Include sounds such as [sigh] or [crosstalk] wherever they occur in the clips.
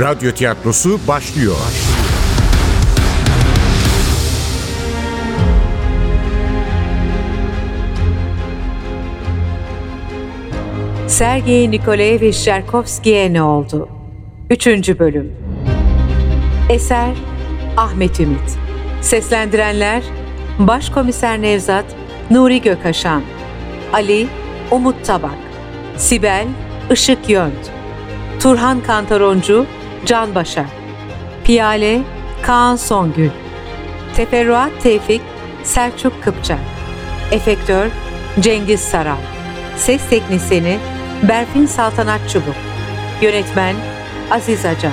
Radyo tiyatrosu başlıyor. Sergey Nikolaevich Cherkovski'ye ne oldu? 3. Bölüm Eser Ahmet Ümit Seslendirenler Başkomiser Nevzat Nuri Gökaşan Ali Umut Tabak Sibel Işık Yönt Turhan Kantaroncu Can Başar Piyale Kaan Songül Teferruat Tevfik Selçuk Kıpçak Efektör Cengiz Saral Ses Teknisini Berfin Saltanat Çubuk Yönetmen Aziz Acar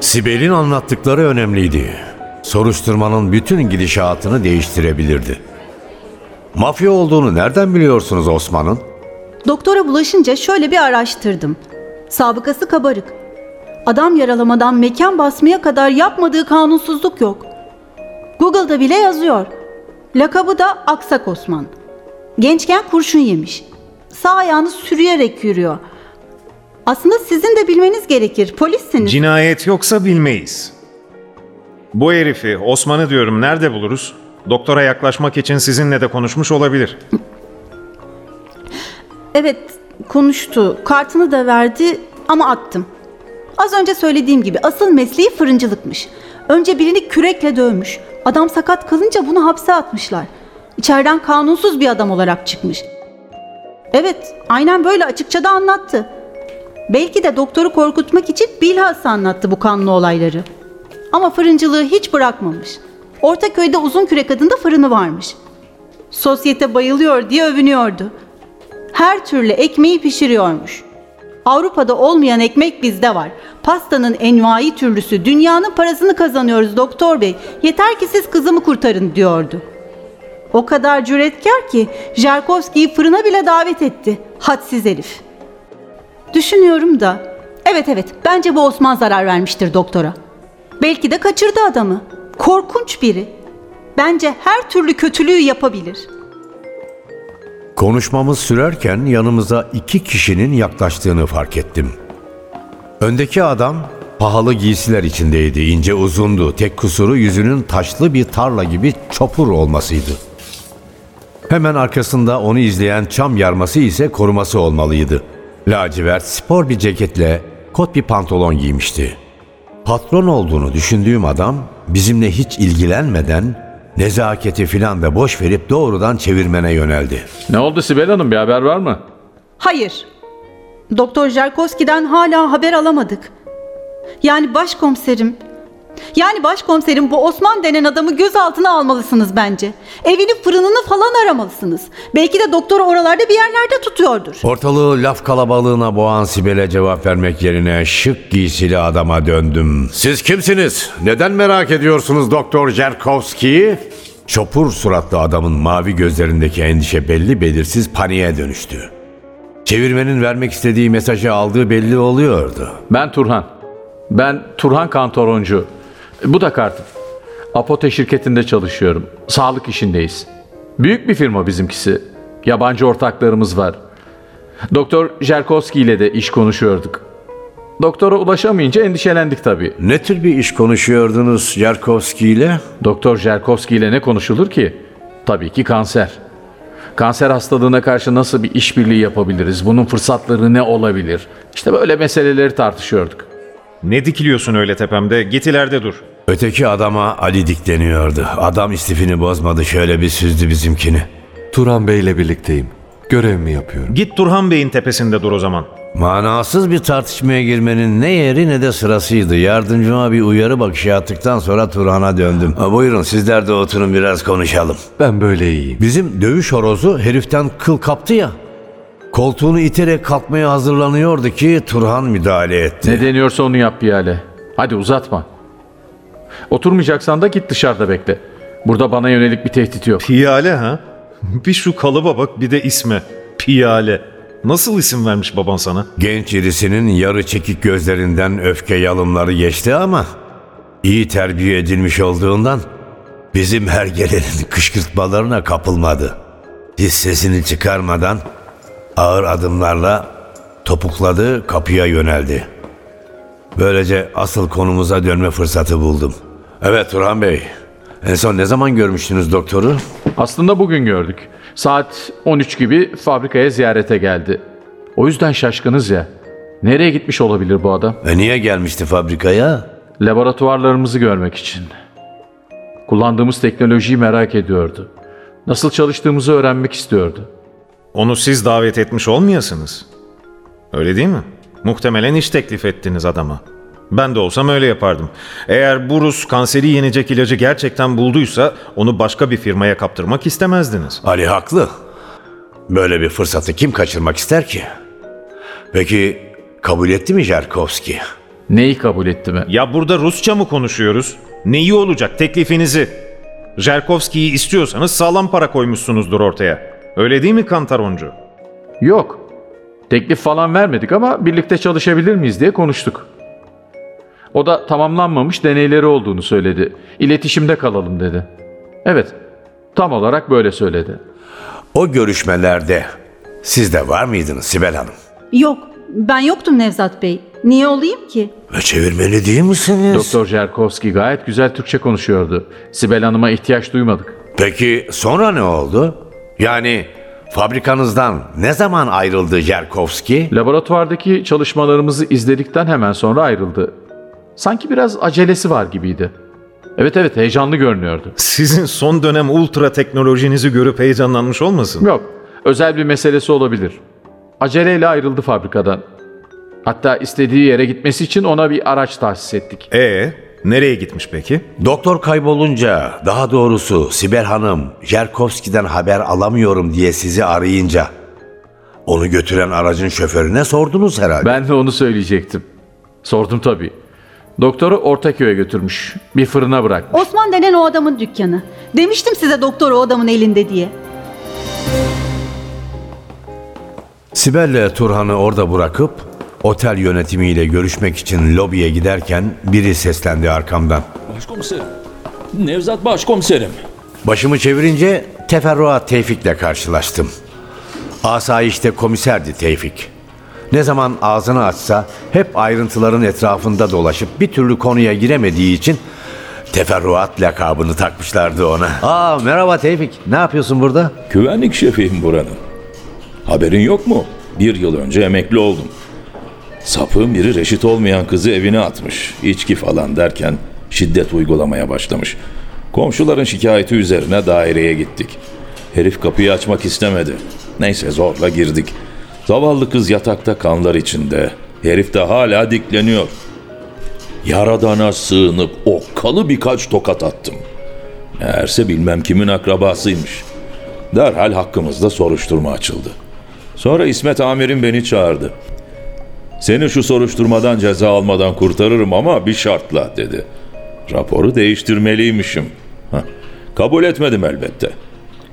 Sibel'in anlattıkları önemliydi. Soruşturmanın bütün gidişatını değiştirebilirdi. Mafya olduğunu nereden biliyorsunuz Osman'ın? Doktora bulaşınca şöyle bir araştırdım. Sabıkası kabarık. Adam yaralamadan mekan basmaya kadar yapmadığı kanunsuzluk yok. Google'da bile yazıyor. Lakabı da Aksak Osman. Gençken kurşun yemiş. Sağ ayağını sürüyerek yürüyor. Aslında sizin de bilmeniz gerekir. Polissiniz. Cinayet yoksa bilmeyiz. Bu herifi, Osman'ı diyorum nerede buluruz? Doktora yaklaşmak için sizinle de konuşmuş olabilir. Evet, konuştu. Kartını da verdi ama attım. Az önce söylediğim gibi asıl mesleği fırıncılıkmış. Önce birini kürekle dövmüş. Adam sakat kalınca bunu hapse atmışlar. İçeriden kanunsuz bir adam olarak çıkmış. Evet, aynen böyle açıkça da anlattı. Belki de doktoru korkutmak için bilhassa anlattı bu kanlı olayları. Ama fırıncılığı hiç bırakmamış. Ortaköy'de uzun kürek adında fırını varmış. Sosyete bayılıyor diye övünüyordu. Her türlü ekmeği pişiriyormuş. Avrupa'da olmayan ekmek bizde var. Pastanın envai türlüsü, dünyanın parasını kazanıyoruz doktor bey. Yeter ki siz kızımı kurtarın diyordu. O kadar cüretkar ki Jarkovski'yi fırına bile davet etti. Hadsiz herif. Düşünüyorum da. Evet evet bence bu Osman zarar vermiştir doktora. Belki de kaçırdı adamı. Korkunç biri. Bence her türlü kötülüğü yapabilir. Konuşmamız sürerken yanımıza iki kişinin yaklaştığını fark ettim. Öndeki adam pahalı giysiler içindeydi, ince uzundu. Tek kusuru yüzünün taşlı bir tarla gibi çopur olmasıydı. Hemen arkasında onu izleyen çam yarması ise koruması olmalıydı. Lacivert spor bir ceketle kot bir pantolon giymişti. Patron olduğunu düşündüğüm adam bizimle hiç ilgilenmeden nezaketi filan da boş verip doğrudan çevirmene yöneldi. Ne oldu Sibel Hanım bir haber var mı? Hayır. Doktor Jarkovski'den hala haber alamadık. Yani başkomiserim. Yani başkomiserim bu Osman denen adamı gözaltına almalısınız bence. Evini fırınını falan aramalısınız. Belki de doktor oralarda bir yerlerde tutuyordur. Ortalığı laf kalabalığına boğan Sibel'e cevap vermek yerine şık giysili adama döndüm. Siz kimsiniz? Neden merak ediyorsunuz Doktor Jerkovski'yi? Çopur suratlı adamın mavi gözlerindeki endişe belli belirsiz paniğe dönüştü. Çevirmenin vermek istediği mesajı aldığı belli oluyordu. Ben Turhan. Ben Turhan Kantoroncu. Bu da kartım. Apote şirketinde çalışıyorum. Sağlık işindeyiz. Büyük bir firma bizimkisi. Yabancı ortaklarımız var. Doktor Jerkovski ile de iş konuşuyorduk. Doktora ulaşamayınca endişelendik tabii. Ne tür bir iş konuşuyordunuz Jerkovski ile? Doktor Jerkovski ile ne konuşulur ki? Tabii ki kanser. Kanser hastalığına karşı nasıl bir işbirliği yapabiliriz? Bunun fırsatları ne olabilir? İşte böyle meseleleri tartışıyorduk. Ne dikiliyorsun öyle tepemde? Git ileride dur. Öteki adama Ali dikleniyordu. Adam istifini bozmadı şöyle bir süzdü bizimkini. Turan Bey'le birlikteyim. Görevimi yapıyorum. Git Turhan Bey'in tepesinde dur o zaman. Manasız bir tartışmaya girmenin ne yeri ne de sırasıydı. Yardımcıma bir uyarı bakışı attıktan sonra Turhan'a döndüm. Ha, buyurun sizler de oturun biraz konuşalım. Ben böyle iyiyim. Bizim dövüş horozu heriften kıl kaptı ya. Koltuğunu iterek kalkmaya hazırlanıyordu ki Turhan müdahale etti. Ne deniyorsa onu yap Piyale. Hadi uzatma. Oturmayacaksan da git dışarıda bekle. Burada bana yönelik bir tehdit yok. Piyale ha? [laughs] Bir şu kalıba bak bir de isme. Piyale. Nasıl isim vermiş baban sana? Genç irisinin yarı çekik gözlerinden öfke yalımları geçti ama iyi terbiye edilmiş olduğundan bizim hergelerin [laughs] kışkırtmalarına kapılmadı. Hiç sesini çıkarmadan ağır adımlarla topukladı kapıya yöneldi. Böylece asıl konumuza dönme fırsatı buldum. Evet Turhan Bey, en son ne zaman görmüştünüz doktoru? Aslında bugün gördük. Saat 13 gibi fabrikaya ziyarete geldi. O yüzden şaşkınız ya. Nereye gitmiş olabilir bu adam? E niye gelmişti fabrikaya? Laboratuvarlarımızı görmek için. Kullandığımız teknolojiyi merak ediyordu. Nasıl çalıştığımızı öğrenmek istiyordu. Onu siz davet etmiş olmayasınız. Öyle değil mi? Muhtemelen iş teklif ettiniz adama. Ben de olsam öyle yapardım. Eğer bu Rus kanseri yenecek ilacı gerçekten bulduysa onu başka bir firmaya kaptırmak istemezdiniz. Ali haklı. Böyle bir fırsatı kim kaçırmak ister ki? Peki kabul etti mi Jarkovski? Neyi kabul etti mi? Ya burada Rusça mı konuşuyoruz? Neyi olacak teklifinizi? Jerkovski'yi istiyorsanız sağlam para koymuşsunuzdur ortaya. Öyle değil mi Kantaroncu? Yok. Teklif falan vermedik ama birlikte çalışabilir miyiz diye konuştuk. O da tamamlanmamış deneyleri olduğunu söyledi. İletişimde kalalım dedi. Evet, tam olarak böyle söyledi. O görüşmelerde siz de var mıydınız Sibel Hanım? Yok, ben yoktum Nevzat Bey. Niye olayım ki? Ve çevirmeni değil misiniz? Doktor Jerkovski gayet güzel Türkçe konuşuyordu. Sibel Hanım'a ihtiyaç duymadık. Peki sonra ne oldu? Yani fabrikanızdan ne zaman ayrıldı Jarkovski? Laboratuvardaki çalışmalarımızı izledikten hemen sonra ayrıldı. Sanki biraz acelesi var gibiydi. Evet evet heyecanlı görünüyordu. Sizin son dönem ultra teknolojinizi görüp heyecanlanmış olmasın? Yok, özel bir meselesi olabilir. Aceleyle ayrıldı fabrikadan. Hatta istediği yere gitmesi için ona bir araç tahsis ettik. Ee, nereye gitmiş peki? Doktor kaybolunca, daha doğrusu Sibel Hanım Jarkovski'den haber alamıyorum diye sizi arayınca onu götüren aracın şoförüne sordunuz herhalde. Ben de onu söyleyecektim. Sordum tabii. Doktoru Ortaköy'e götürmüş. Bir fırına bırakmış. Osman denen o adamın dükkanı. Demiştim size doktor o adamın elinde diye. Sibel'le Turhan'ı orada bırakıp otel yönetimiyle görüşmek için lobiye giderken biri seslendi arkamdan. Başkomiserim. Nevzat başkomiserim. Başımı çevirince teferruat Tevfik'le karşılaştım. Asayişte komiserdi Tevfik. Ne zaman ağzını açsa hep ayrıntıların etrafında dolaşıp bir türlü konuya giremediği için teferruat lakabını takmışlardı ona. Aa merhaba Tevfik. Ne yapıyorsun burada? Güvenlik şefiyim buranın. Haberin yok mu? Bir yıl önce emekli oldum. Sapığın biri reşit olmayan kızı evine atmış. İçki falan derken şiddet uygulamaya başlamış. Komşuların şikayeti üzerine daireye gittik. Herif kapıyı açmak istemedi. Neyse zorla girdik. Zavallı kız yatakta kanlar içinde. Herif de hala dikleniyor. Yaradana sığınıp okkalı birkaç tokat attım. Meğerse bilmem kimin akrabasıymış. Derhal hakkımızda soruşturma açıldı. Sonra İsmet amirim beni çağırdı. Seni şu soruşturmadan ceza almadan kurtarırım ama bir şartla dedi. Raporu değiştirmeliymişim. Heh, kabul etmedim elbette.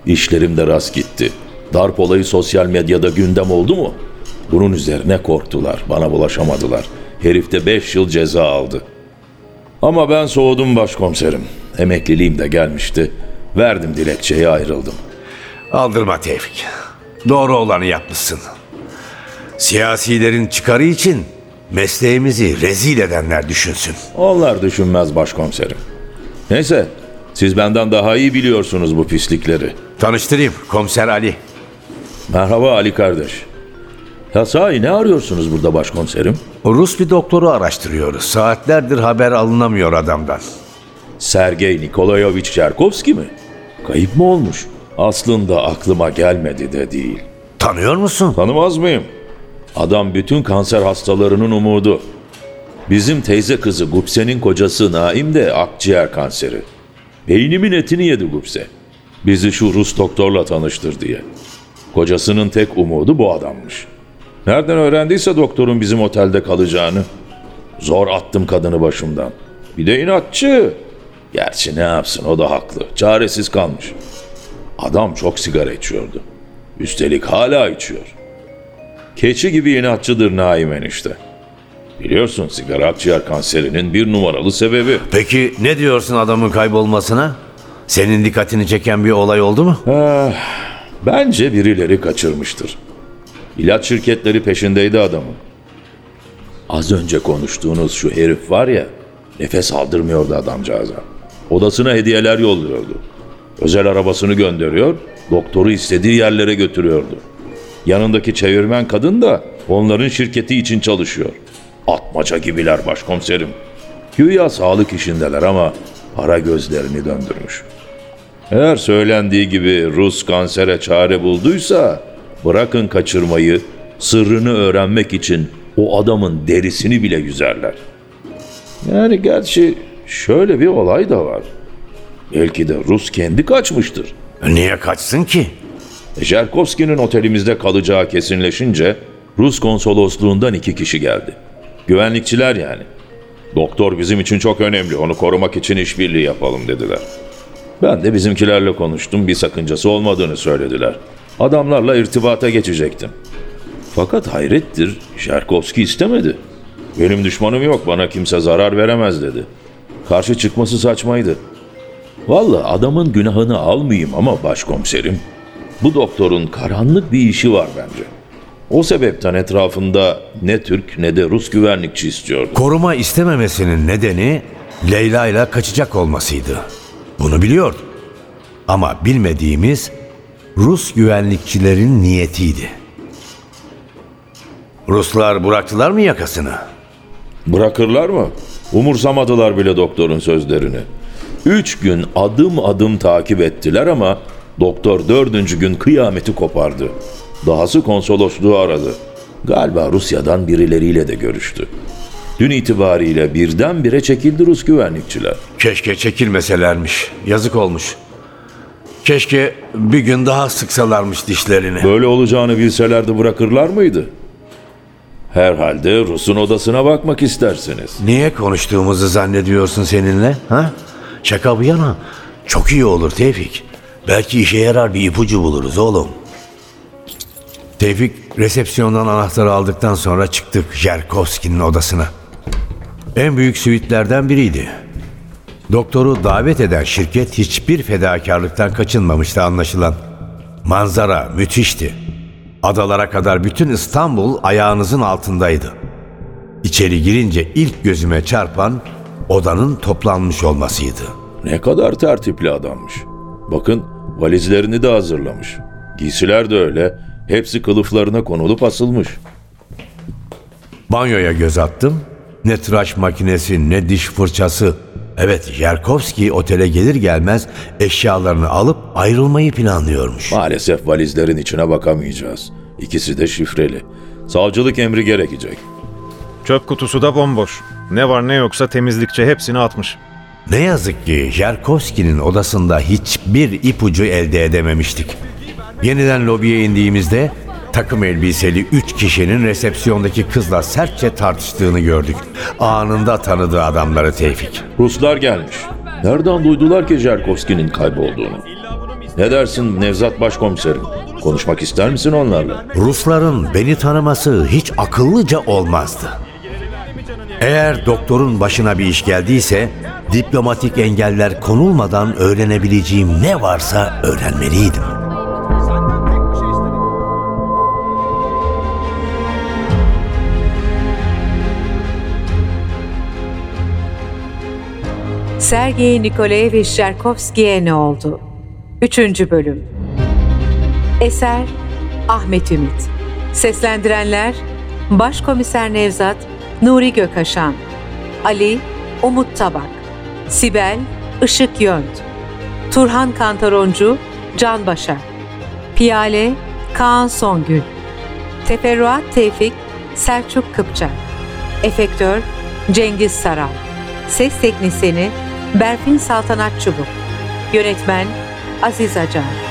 İşlerim de rast gitti. Darp olayı sosyal medyada gündem oldu mu? Bunun üzerine korktular, bana bulaşamadılar. Herif de 5 yıl ceza aldı. Ama ben soğudum başkomiserim. Emekliliğim de gelmişti. Verdim dilekçeyi ayrıldım. Aldırma Tevfik. Doğru olanı yapmışsın. Siyasilerin çıkarı için mesleğimizi rezil edenler düşünsün. Onlar düşünmez başkomiserim. Neyse, siz benden daha iyi biliyorsunuz bu pislikleri. Tanıştırayım komiser Ali. Merhaba Ali kardeş. Ya sahi ne arıyorsunuz burada başkomiserim? Rus bir doktoru araştırıyoruz. Saatlerdir haber alınamıyor adamdan. Sergey Nikolayevich Cherkovski mi? Kayıp mı olmuş? Aslında aklıma gelmedi de değil. Tanıyor musun? Tanımaz mıyım? Adam bütün kanser hastalarının umudu. Bizim teyze kızı Gupse'nin kocası Naim de akciğer kanseri. Beynimin etini yedi Gupse. Bizi şu Rus doktorla tanıştır diye. Kocasının tek umudu bu adammış. Nereden öğrendiyse doktorun bizim otelde kalacağını. Zor attım kadını başımdan. Bir de inatçı. Gerçi ne yapsın o da haklı. Çaresiz kalmış. Adam çok sigara içiyordu. Üstelik hala içiyor. Keçi gibi inatçıdır Naim enişte. Biliyorsun sigara akciğer kanserinin bir numaralı sebebi. Peki ne diyorsun adamın kaybolmasına? Senin dikkatini çeken bir olay oldu mu? Bence birileri kaçırmıştır. İlaç şirketleri peşindeydi adamın. Az önce konuştuğunuz şu herif var ya, nefes aldırmıyordu adamcağıza. Odasına hediyeler yolluyordu. Özel arabasını gönderiyor, doktoru istediği yerlere götürüyordu. Yanındaki çevirmen kadın da onların şirketi için çalışıyor. Atmaca gibiler başkomiserim. Güya sağlık işindeler ama para gözlerini döndürmüş. Eğer söylendiği gibi Rus kansere çare bulduysa bırakın kaçırmayı, sırrını öğrenmek için o adamın derisini bile yüzerler. Yani gerçi şöyle bir olay da var. Belki de Rus kendi kaçmıştır. Niye kaçsın ki? Jerkovski'nin otelimizde kalacağı kesinleşince Rus konsolosluğundan iki kişi geldi. Güvenlikçiler yani. Doktor bizim için çok önemli, onu korumak için işbirliği yapalım dediler. Ben de bizimkilerle konuştum, bir sakıncası olmadığını söylediler. Adamlarla irtibata geçecektim. Fakat hayrettir, Jerkovski istemedi. Benim düşmanım yok, bana kimse zarar veremez dedi. Karşı çıkması saçmaydı. Vallahi adamın günahını almayayım ama başkomiserim. Bu doktorun karanlık bir işi var bence. O sebepten etrafında ne Türk ne de Rus güvenlikçi istiyordu. Koruma istememesinin nedeni Leyla ile kaçacak olmasıydı. Bunu biliyordu. Ama bilmediğimiz Rus güvenlikçilerin niyetiydi. Ruslar bıraktılar mı yakasını? Bırakırlar mı? Umursamadılar bile doktorun sözlerini. Üç gün adım adım takip ettiler ama doktor dördüncü gün kıyameti kopardı. Dahası konsolosluğu aradı. Galiba Rusya'dan birileriyle de görüştü. Dün itibariyle birdenbire çekildi Rus güvenlikçiler. Keşke çekilmeselermiş. Yazık olmuş. Keşke bir gün daha sıksalarmış dişlerini. Böyle olacağını bilselerdi bırakırlar mıydı? Herhalde Rus'un odasına bakmak istersiniz. Niye konuştuğumuzu zannediyorsun seninle? Ha? Şaka bu yana. Çok iyi olur Tevfik. Belki işe yarar bir ipucu buluruz oğlum. Tevfik resepsiyondan anahtarı aldıktan sonra çıktık Jerkovski'nin odasına. En büyük suitlerden biriydi. Doktoru davet eden şirket hiçbir fedakarlıktan kaçınmamıştı anlaşılan. Manzara müthişti. Adalara kadar bütün İstanbul ayağınızın altındaydı. İçeri girince ilk gözüme çarpan odanın toplanmış olmasıydı. Ne kadar tertipli adammış. Bakın valizlerini de hazırlamış. Giysiler de öyle. Hepsi kılıflarına konulup asılmış. Banyoya göz attım. Ne tıraş makinesi ne diş fırçası. Evet Yerkovski otele gelir gelmez eşyalarını alıp ayrılmayı planlıyormuş. Maalesef valizlerin içine bakamayacağız. İkisi de şifreli. Savcılık emri gerekecek. Çöp kutusu da bomboş. Ne var ne yoksa temizlikçi hepsini atmış. Ne yazık ki Jerkovski'nin odasında hiçbir ipucu elde edememiştik. Yeniden lobiye indiğimizde takım elbiseli üç kişinin resepsiyondaki kızla sertçe tartıştığını gördük. Anında tanıdığı adamları Tevfik. Ruslar gelmiş. Nereden duydular ki Jerkovski'nin kaybolduğunu? Ne dersin Nevzat Başkomiserim? Konuşmak ister misin onlarla? Rusların beni tanıması hiç akıllıca olmazdı. Eğer doktorun başına bir iş geldiyse diplomatik engeller konulmadan öğrenebileceğim ne varsa öğrenmeliydim. Sergey Nikolaevich Sherkovski'ye ne oldu? 3. Bölüm Eser Ahmet Ümit Seslendirenler Başkomiser Nevzat Nuri Gökaşan Ali Umut Tabak Sibel Işık Yönt Turhan Kantaroncu Can Başar Piyale Kaan Songül Teferruat Tevfik Selçuk Kıpçak Efektör Cengiz Saral Ses Teknisini Berfin Saltanat Çubuk Yönetmen Aziz Acar